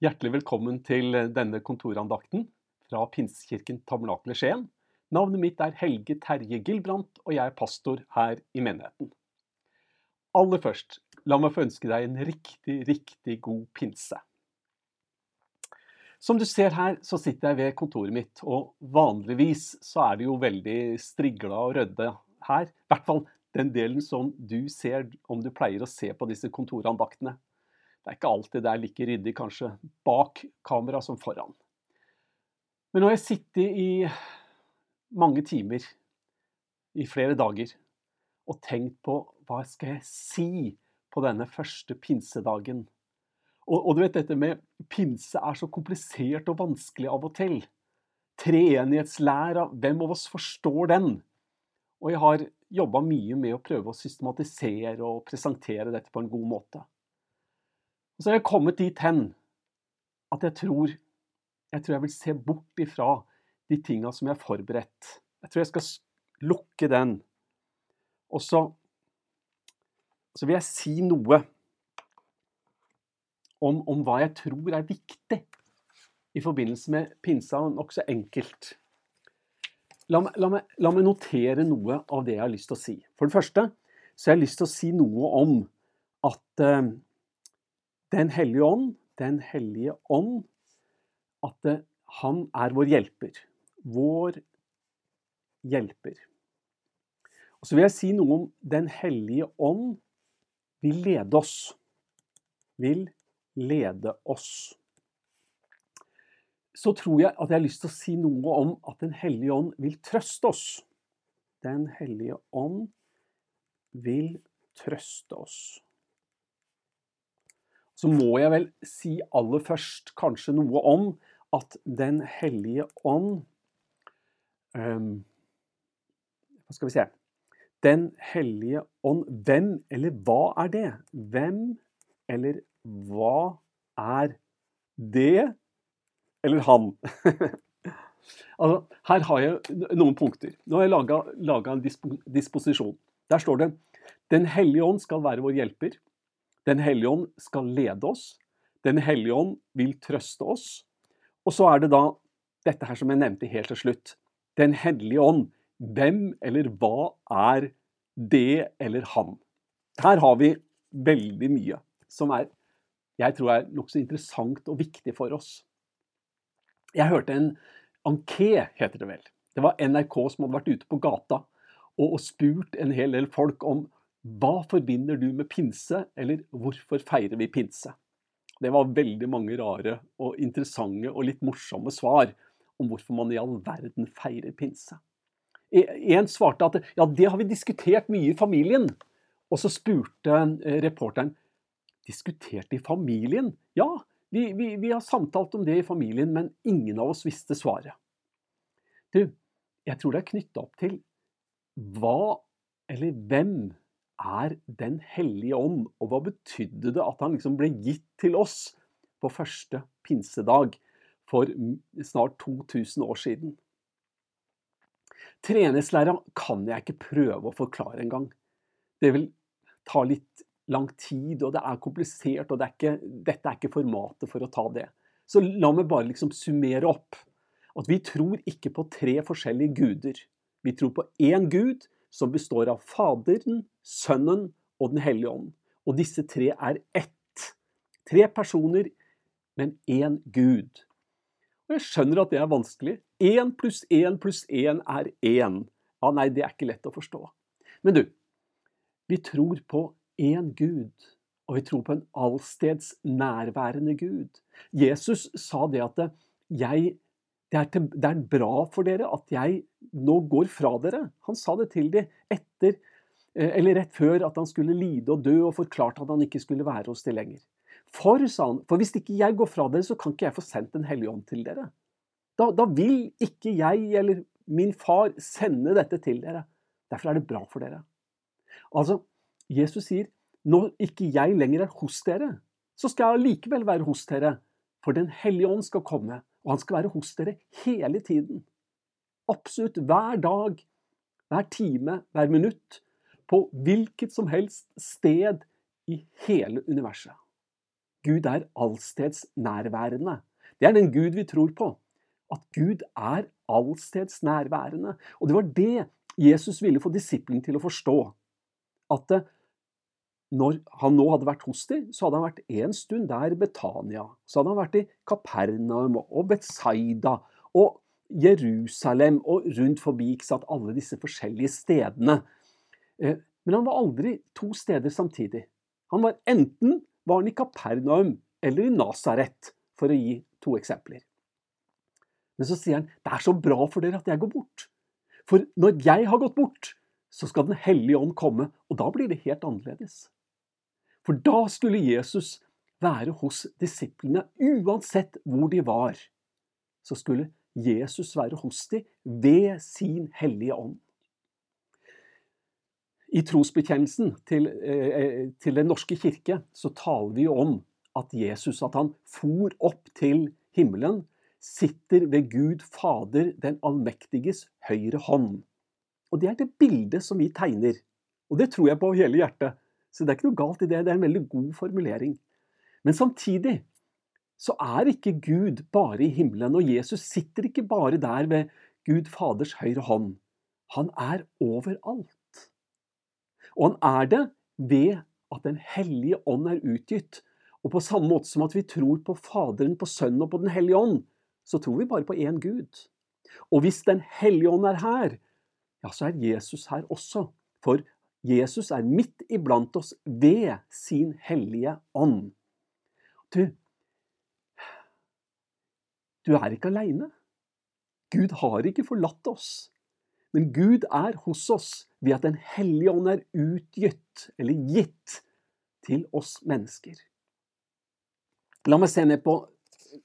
Hjertelig velkommen til denne kontorandakten fra Pinsekirken Tabernakle Skien. Navnet mitt er Helge Terje Gilbrandt, og jeg er pastor her i menigheten. Aller først, la meg få ønske deg en riktig, riktig god pinse. Som du ser her, så sitter jeg ved kontoret mitt, og vanligvis så er det jo veldig strigla og rødde her. I hvert fall den delen som du ser om du pleier å se på disse kontorandaktene. Det er ikke alltid det er like ryddig kanskje bak kamera som foran. Men nå har jeg sittet i mange timer, i flere dager, og tenkt på hva skal jeg si på denne første pinsedagen. Og, og du vet dette med pinse er så komplisert og vanskelig av og til. Treenighetslæra, hvem av oss forstår den? Og jeg har jobba mye med å prøve å systematisere og presentere dette på en god måte. Og så har jeg kommet dit hen at jeg tror jeg tror jeg vil se bort ifra de tinga som jeg har forberedt. Jeg tror jeg skal lukke den. Og så, så vil jeg si noe om, om, hva jeg tror er viktig i forbindelse med pinsa. Nokså enkelt. La la, meg, la meg, notere noe av det jeg har lyst til å si. For det første så har jeg lyst til å si noe om at uh, den hellige ånd, Den hellige ånd, at det, han er vår hjelper. Vår hjelper. Og Så vil jeg si noe om Den hellige ånd vil lede oss. Vil lede oss. Så tror jeg at jeg har lyst til å si noe om at Den hellige ånd vil trøste oss. Den hellige ånd vil trøste oss så må jeg vel si aller først kanskje noe om at Den hellige ånd um, Hva skal vi se Den hellige ånd Hvem eller hva er det? Hvem eller hva er det eller han? altså, her har jeg noen punkter. Nå har jeg laga en disposisjon. Der står det Den hellige ånd skal være vår hjelper. Den hellige ånd skal lede oss. Den hellige ånd vil trøste oss. Og så er det da dette her som jeg nevnte helt til slutt. Den hellige ånd. Hvem eller hva er det eller han? Her har vi veldig mye som er, jeg tror er nokså interessant og viktig for oss. Jeg hørte en Anké, heter det vel. Det var NRK som hadde vært ute på gata og, og spurt en hel del folk om hva forbinder du med pinse, eller hvorfor feirer vi pinse? Det var veldig mange rare og interessante og litt morsomme svar om hvorfor man i all verden feirer pinse. En svarte at ja, det har vi diskutert mye i familien. Og så spurte eh, reporteren diskutert i familien? Ja, vi, vi, vi har samtalt om det i familien, men ingen av oss visste svaret. Du, jeg tror det er knytta opp til hva eller hvem er Den hellige ånd? Og hva betydde det at han liksom ble gitt til oss på første pinsedag for snart 2000 år siden? Treningslæra kan jeg ikke prøve å forklare engang. Det vil ta litt lang tid, og det er komplisert, og det er ikke, dette er ikke formatet for å ta det. Så la meg bare liksom summere opp. At vi tror ikke på tre forskjellige guder. Vi tror på én Gud som består av Faderen, Sønnen og Den hellige ånd. Og disse tre er ett. Tre personer, men én Gud. Og jeg skjønner at det er vanskelig. Én pluss én pluss én er én. Ja, nei, det er ikke lett å forstå. Men du, vi tror på én Gud, og vi tror på en allsteds nærværende Gud. Jesus sa det at jeg det er, til, det er, bra for dere at jeg nå går fra dere. Han sa det til dem etter, eller rett før at han skulle lide og dø, og forklarte at han ikke skulle være hos dem lenger. For, sa han, for hvis ikke jeg går fra dere, så kan ikke jeg få sendt Den hellige ånd til dere. Da, da vil ikke jeg eller min far sende dette til dere. Derfor er det bra for dere. Altså, Jesus sier når ikke jeg lenger er hos dere, så skal jeg likevel være hos dere, for Den hellige ånd skal komme og han skal være hos dere hele tiden. Absolutt hver dag, hver time, hver minutt. På hvilket som helst sted i hele universet. Gud er allstedsnærværende. Det er den Gud vi tror på. At Gud er allstedsnærværende. Og det var det Jesus ville få disiplene til å forstå. At eh, når han nå hadde vært hos dem, så hadde han vært en stund der Betania. Så hadde han vært i Kapernaum og Betsaida og Jerusalem og rundt forbi ikke sant, alle disse forskjellige stedene. Eh, men han var aldri to steder samtidig. Han var enten var han i Kapernaum eller i Nasaret, for å gi to eksempler. Men så sier han det er så bra for dere at jeg går bort. For når jeg har gått bort, så skal Den hellige ånd komme, og da blir det helt annerledes. For da skulle Jesus være hos disiplene uansett hvor de var. Så skulle Jesus være hos dem ved sin hellige ånd. I trosbekjennelsen til, eh, til, Den norske kirke så taler vi om at Jesus at han for opp til himmelen, sitter ved Gud Fader den allmektiges høyre hånd. Og Det er det bildet som vi tegner. Og det tror jeg på hele hjertet. Så det er ikke noe galt i det. Det er en veldig god formulering. Men samtidig så er ikke Gud bare i himmelen, og Jesus sitter ikke bare der ved Gud Faders høyre hånd. Han er overalt. Og han er det ved at Den hellige ånd er utgitt. Og på samme måte som at vi tror på Faderen, på Sønnen og på Den hellige ånd, så tror vi bare på én Gud. Og hvis Den hellige ånd er her, ja, så er Jesus her også. For Jesus er midt iblant oss ved sin hellige ånd. Du, du er ikke aleine. Gud har ikke forlatt oss. Men Gud er hos oss ved at Den hellige ånd er utgitt, eller gitt, til oss mennesker. La meg se ned på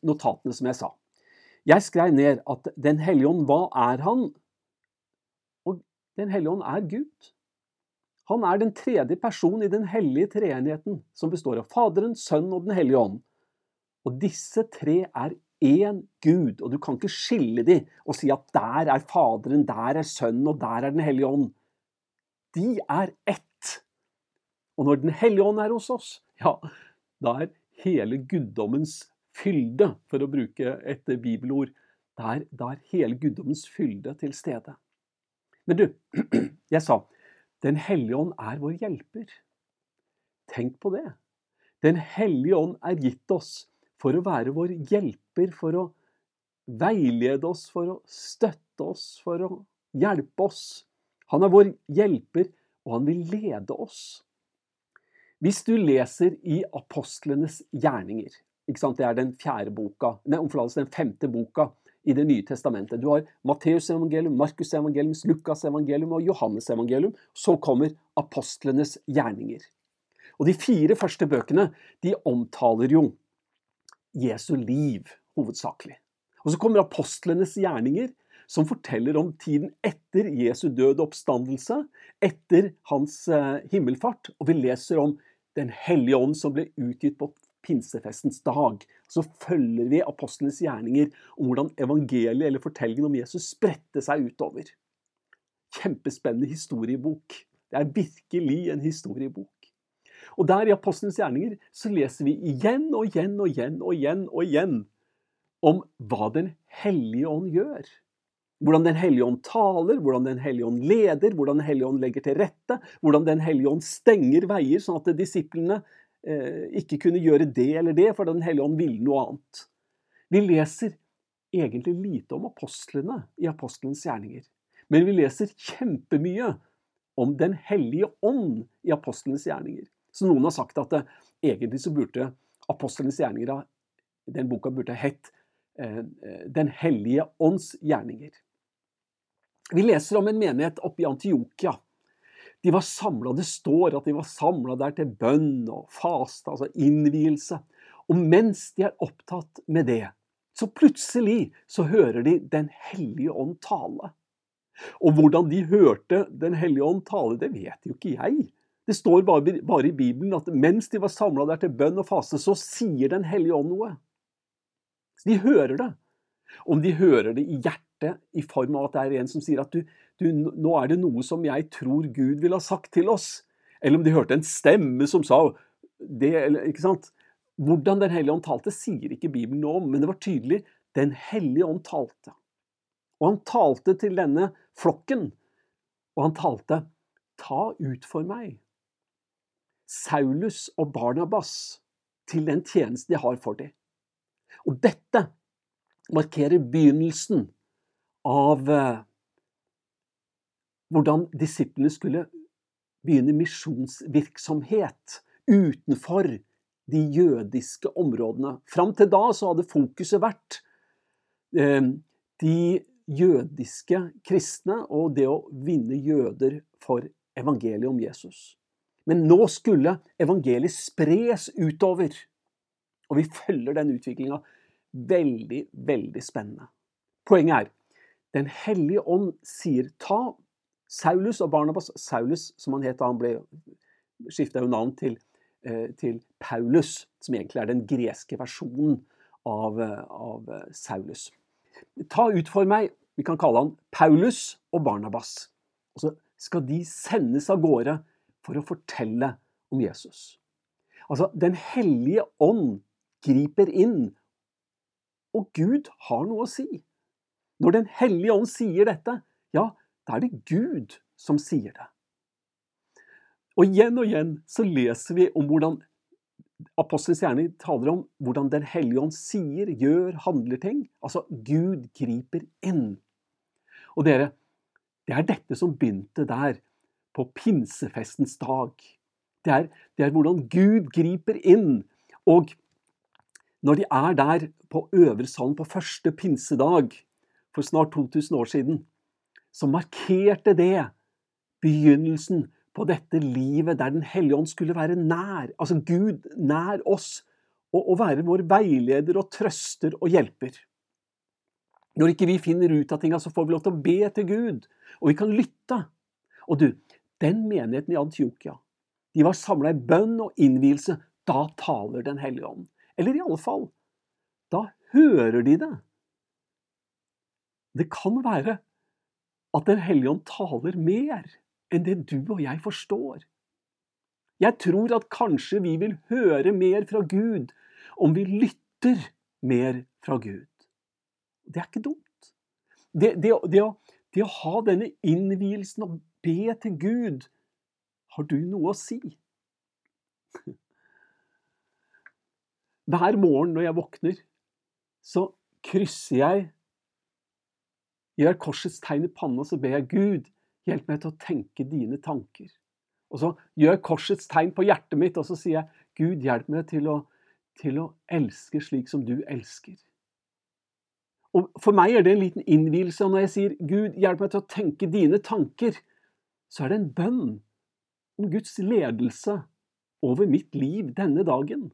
notatene som jeg sa. Jeg skrev ned at Den hellige ånd, hva er han? Og Den hellige ånd er Gud. Han er den tredje person i den hellige treenigheten, som består av Faderen, Sønnen og Den hellige ånd. Og disse tre er én Gud, og du kan ikke skille de og si at der er Faderen, der er Sønnen og der er Den hellige ånd. De er ett. Og når Den hellige ånd er hos oss, ja, da er hele guddommens fylde, for å bruke et bibelord, da er, da er hele guddommens fylde til stede. Men du, jeg sa Den hellige ånd er vår hjelper. Tenk på det. Den hellige ånd er gitt oss for å være vår hjelper, for å veilede oss, for å støtte oss, for å hjelpe oss. Han er vår hjelper, og han vil lede oss. Hvis du leser i apostlenes gjerninger Det er den fjerde boka, nei, den femte boka i Det nye testamentet. Du har Matteus evangelium, Markus evangelium, Lukas evangelium og Johannes evangelium. Så kommer apostlenes gjerninger. Og De fire første bøkene de omtaler jo Jesu liv, hovedsakelig. Og så kommer apostlenes gjerninger, som forteller om tiden etter Jesu død og oppstandelse, etter hans eh, himmelfart. Og vi leser om Den hellige ånd som ble utgitt på pinsefestens dag. Så følger vi apostlenes gjerninger om hvordan evangeliet eller fortellingen om Jesus spredte seg utover. Kjempespennende historiebok. Det er virkelig en historiebok. Og der i Apostlenes gjerninger så leser vi igjen og igjen og igjen og igjen og igjen om hva Den hellige ånd gjør. Hvordan Den hellige ånd taler, hvordan Den hellige ånd leder, hvordan Den hellige ånd legger til rette, hvordan Den hellige ånd stenger veier, sånn at disiplene eh, ikke kunne gjøre det eller det, for Den hellige ånd ville noe annet. Vi leser egentlig lite om apostlene i apostlenes gjerninger, men vi leser kjempemye om Den hellige ånd i apostlenes gjerninger. Så noen har sagt at eh, egentlig så burde apostlenes gjerninger den boka burde hett eh, Den hellige ånds gjerninger. Vi leser om en menighet oppe i Antiokia. De var samla, Det står at de var samla der til bønn og faste, altså innvielse. Og mens de er opptatt med det, så plutselig så hører de Den hellige ånd tale. Og hvordan de hørte Den hellige ånd tale, det vet jo ikke jeg. Det står bare, bare, i Bibelen at mens de var samla der til bønn og faste, så sier Den hellige ånd noe. de hører det. Om de hører det i hjertet i form av at det er en som sier at du, du, nå er det noe som jeg tror Gud vil ha sagt til oss. Eller om de hørte en stemme som sa det, ikke sant? Hvordan Den hellige ånd talte, sier ikke Bibelen noe om, men det var tydelig Den hellige ånd talte. Og han talte til denne flokken, og han talte Ta ut for meg Saulus og Barnabas til den tjenesten de har for dem. Og dette markerer begynnelsen av eh, hvordan disiplene skulle begynne misjonsvirksomhet utenfor de jødiske områdene. Fram til da så hadde fokuset vært eh, de jødiske kristne og det å vinne jøder for evangeliet om Jesus. Men nå skulle evangeliet spres utover. Og vi følger den utviklinga. Veldig, veldig spennende. Poenget er Den hellige ånd sier ta Saulus og Barnabas Saulus, som han het da han ble skifta jo navn til, eh, til, Paulus, som egentlig er den greske versjonen av, av Saulus. Ta ut for meg Vi kan kalle han Paulus og Barnabas. Og så skal de sendes av gårde for å fortelle om Jesus. Altså, Den hellige ånd griper inn, og Gud har noe å si. Når Den hellige ånd sier dette, ja, da er det Gud som sier det. Og igjen og igjen så leser vi om hvordan Apostelens gjerne taler om hvordan Den hellige ånd sier, gjør, handler ting. Altså, Gud griper inn. Og dere, det er dette som begynte der på pinsefestens dag. Det er, det er hvordan Gud griper inn. Og når de er der på Sand på første pinsedag for snart 2000 år siden, så markerte det begynnelsen på dette livet der Den hellige ånd skulle være nær. Altså Gud nær oss. Og, og være vår veileder og trøster og hjelper. Når ikke vi finner ut av tinga, så får vi lov til å be til Gud. Og vi kan lytte. Og du, den menigheten i Antiokia, de var samla i bønn og innvielse. Da taler Den hellige ånd. Eller i alle fall, da hører de det. Det kan være at Den hellige ånd taler mer enn det du og jeg forstår. Jeg tror at kanskje vi vil høre mer fra Gud om vi lytter mer fra Gud. Det er ikke dumt. Det, det, det, å, det å ha denne innvielsen og be til Gud, har du noe å si? Hver morgen når jeg våkner, så krysser jeg gjør korsets tegn i panna, så ber jeg Gud, hjelp meg til å tenke dine tanker. Og så gjør korsets tegn på hjertet mitt, og så sier jeg, Gud, hjelp meg til å, til å elske slik som du elsker. Og For meg er det en liten innvielse. Når jeg sier, Gud, hjelp meg til å tenke dine tanker, så er det en bønn om Guds ledelse over mitt liv denne dagen.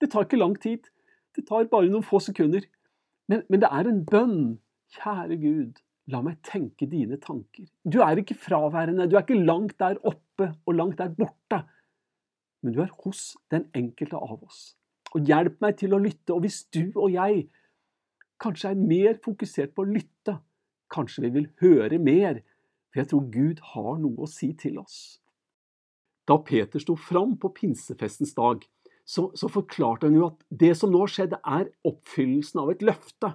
Det tar ikke lang tid. Det tar bare noen få sekunder. Men, men det er en bønn Kjære Gud, la meg tenke dine tanker. Du er ikke fraværende, du er ikke langt der oppe og langt der borte, men du er hos den enkelte av oss. Og hjelp meg til å lytte. Og hvis du og jeg kanskje er mer fokusert på å lytte, kanskje vi vil høre mer, for jeg tror Gud har noe å si til oss. Da Peter sto fram på pinsefestens dag, så, så forklarte han jo at det som nå skjedde, er oppfyllelsen av et løfte.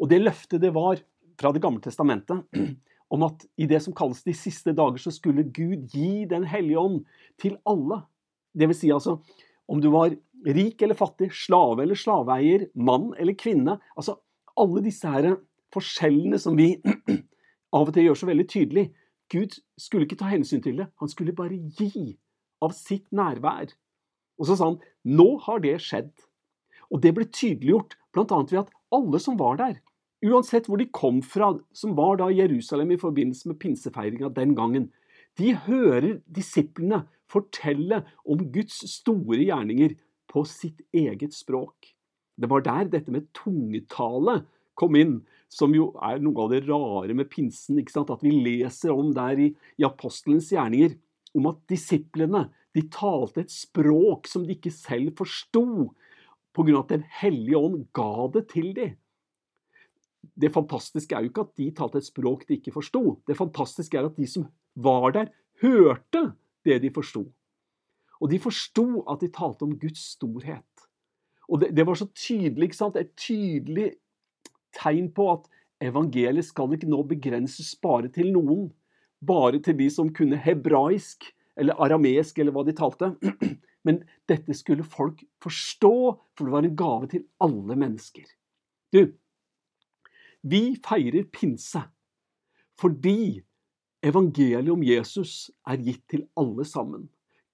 Og det løftet det var fra Det gamle testamentet om at i det som kalles de siste dager, så skulle Gud gi Den hellige ånd til alle. Det vil si altså om du var rik eller fattig, slave eller slaveeier, mann eller kvinne. Altså alle disse her forskjellene som vi av og til gjør så veldig tydelig. Gud skulle ikke ta hensyn til det, han skulle bare gi av sitt nærvær. Og så sa han nå har det skjedd. Og det ble tydeliggjort bl.a. ved at alle som var der, uansett hvor de kom fra, som var da i Jerusalem i forbindelse med pinsefeiringa den gangen, de hører disiplene fortelle om Guds store gjerninger på sitt eget språk. Det var der dette med tungetale kom inn, som jo er noe av det rare med pinsen. ikke sant? At vi leser om der i, i apostelens gjerninger, om at disiplene de talte et språk som de ikke selv forsto, pga. at Den hellige ånd ga det til dem. Det fantastiske er jo ikke at de talte et språk de ikke forsto. Det fantastiske er at de som var der, hørte det de forsto. Og de forsto at de talte om Guds storhet. Og det, det var så tydelig, ikke sant? et tydelig tegn på at evangeliet skal ikke nå begrenses bare til noen. Bare til de som kunne hebraisk eller aramesk eller hva de talte. Men dette skulle folk forstå, for det var en gave til alle mennesker. Du, vi feirer pinse fordi evangeliet om Jesus er gitt til alle sammen.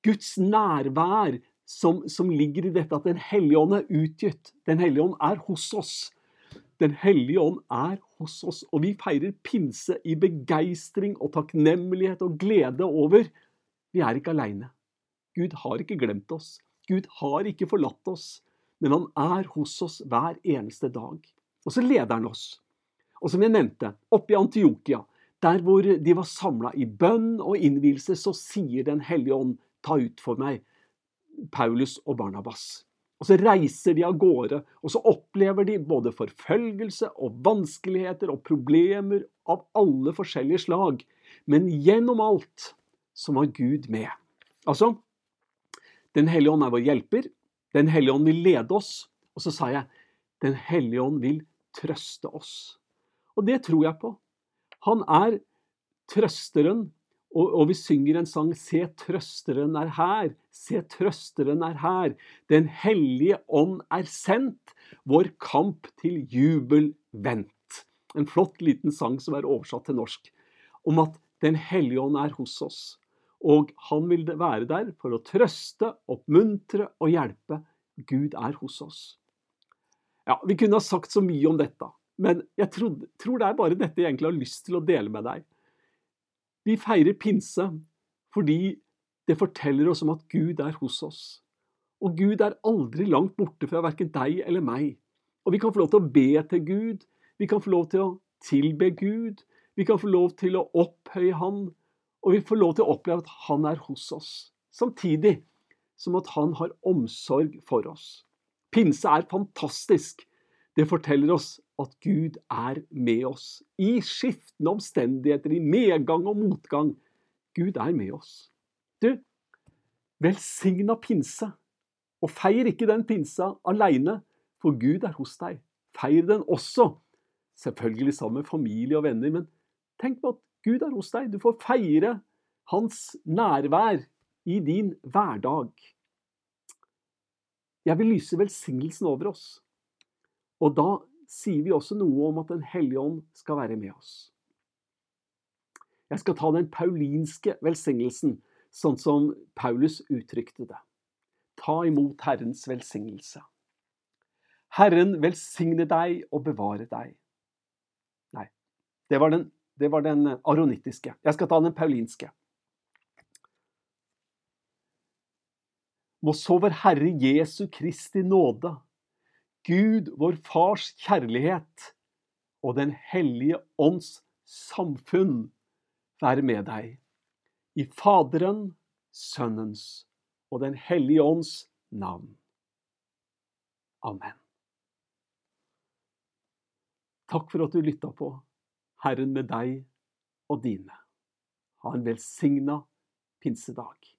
Guds nærvær som, som ligger i dette at Den hellige ånd er utgitt. Den hellige ånd er hos oss. Den hellige ånd er hos oss, og vi feirer pinse i begeistring og takknemlighet og glede over vi er ikke aleine. Gud har ikke glemt oss. Gud har ikke forlatt oss. Men han er hos oss hver eneste dag. Og så leder han oss. Og som jeg nevnte, oppe i Antiokia, der hvor de var samla i bønn og innvielse, så sier Den hellige ånd, ta ut for meg Paulus og Barnabas. Og så reiser de av gårde, og så opplever de både forfølgelse og vanskeligheter og problemer av alle forskjellige slag. Men gjennom alt så var Gud med. Altså, Den hellige ånd er vår hjelper. Den hellige ånd vil lede oss. Og så sa jeg Den hellige ånd vil trøste oss. Og det tror jeg på. Han er trøsteren, og, og, vi synger en sang 'Se, trøsteren er her'. Se, trøsteren er her. Den hellige ånd er sendt, vår kamp til jubel vendt. En flott liten sang som er oversatt til norsk, om at Den hellige ånd er hos oss. Og han vil være der for å trøste, oppmuntre og hjelpe. Gud er hos oss. Ja, Vi kunne ha sagt så mye om dette, men jeg tror, tror det er bare dette jeg egentlig har lyst til å dele med deg. Vi feirer pinse fordi det forteller oss om at Gud er hos oss. Og Gud er aldri langt borte fra verken deg eller meg. Og vi kan få lov til å be til Gud, vi kan få lov til å tilbe Gud, vi kan få lov til å opphøye Han, og vi får lov til å oppleve at Han er hos oss. Samtidig som at Han har omsorg for oss. Pinse er fantastisk. Det forteller oss at Gud er med oss i skiftende omstendigheter, i medgang og motgang. Gud er med oss. Du, velsigna pinse. Og feir ikke den pinsa aleine, for Gud er hos deg. Feir den også, selvfølgelig sammen med familie og venner, men tenk på at Gud er hos deg. Du får feire hans nærvær i din hverdag. Jeg vil lyse velsignelsen over oss. Og da sier vi også noe om at Den hellige ånd skal være med oss. Jeg skal ta den paulinske velsignelsen, sånn som Paulus uttrykte det. Ta imot Herrens velsignelse. Herren velsigne deg og bevare deg. Nei, det var den, det var den aronittiske. Jeg skal ta den paulinske. Må så vår Herre Jesu Kristi nåde Gud, vår Fars kjærlighet og Den hellige ånds samfunn være med deg. I Faderen, Sønnens og Den hellige ånds navn. Amen. Takk for at du lytta på. Herren med deg og dine. Ha en velsigna pinsedag.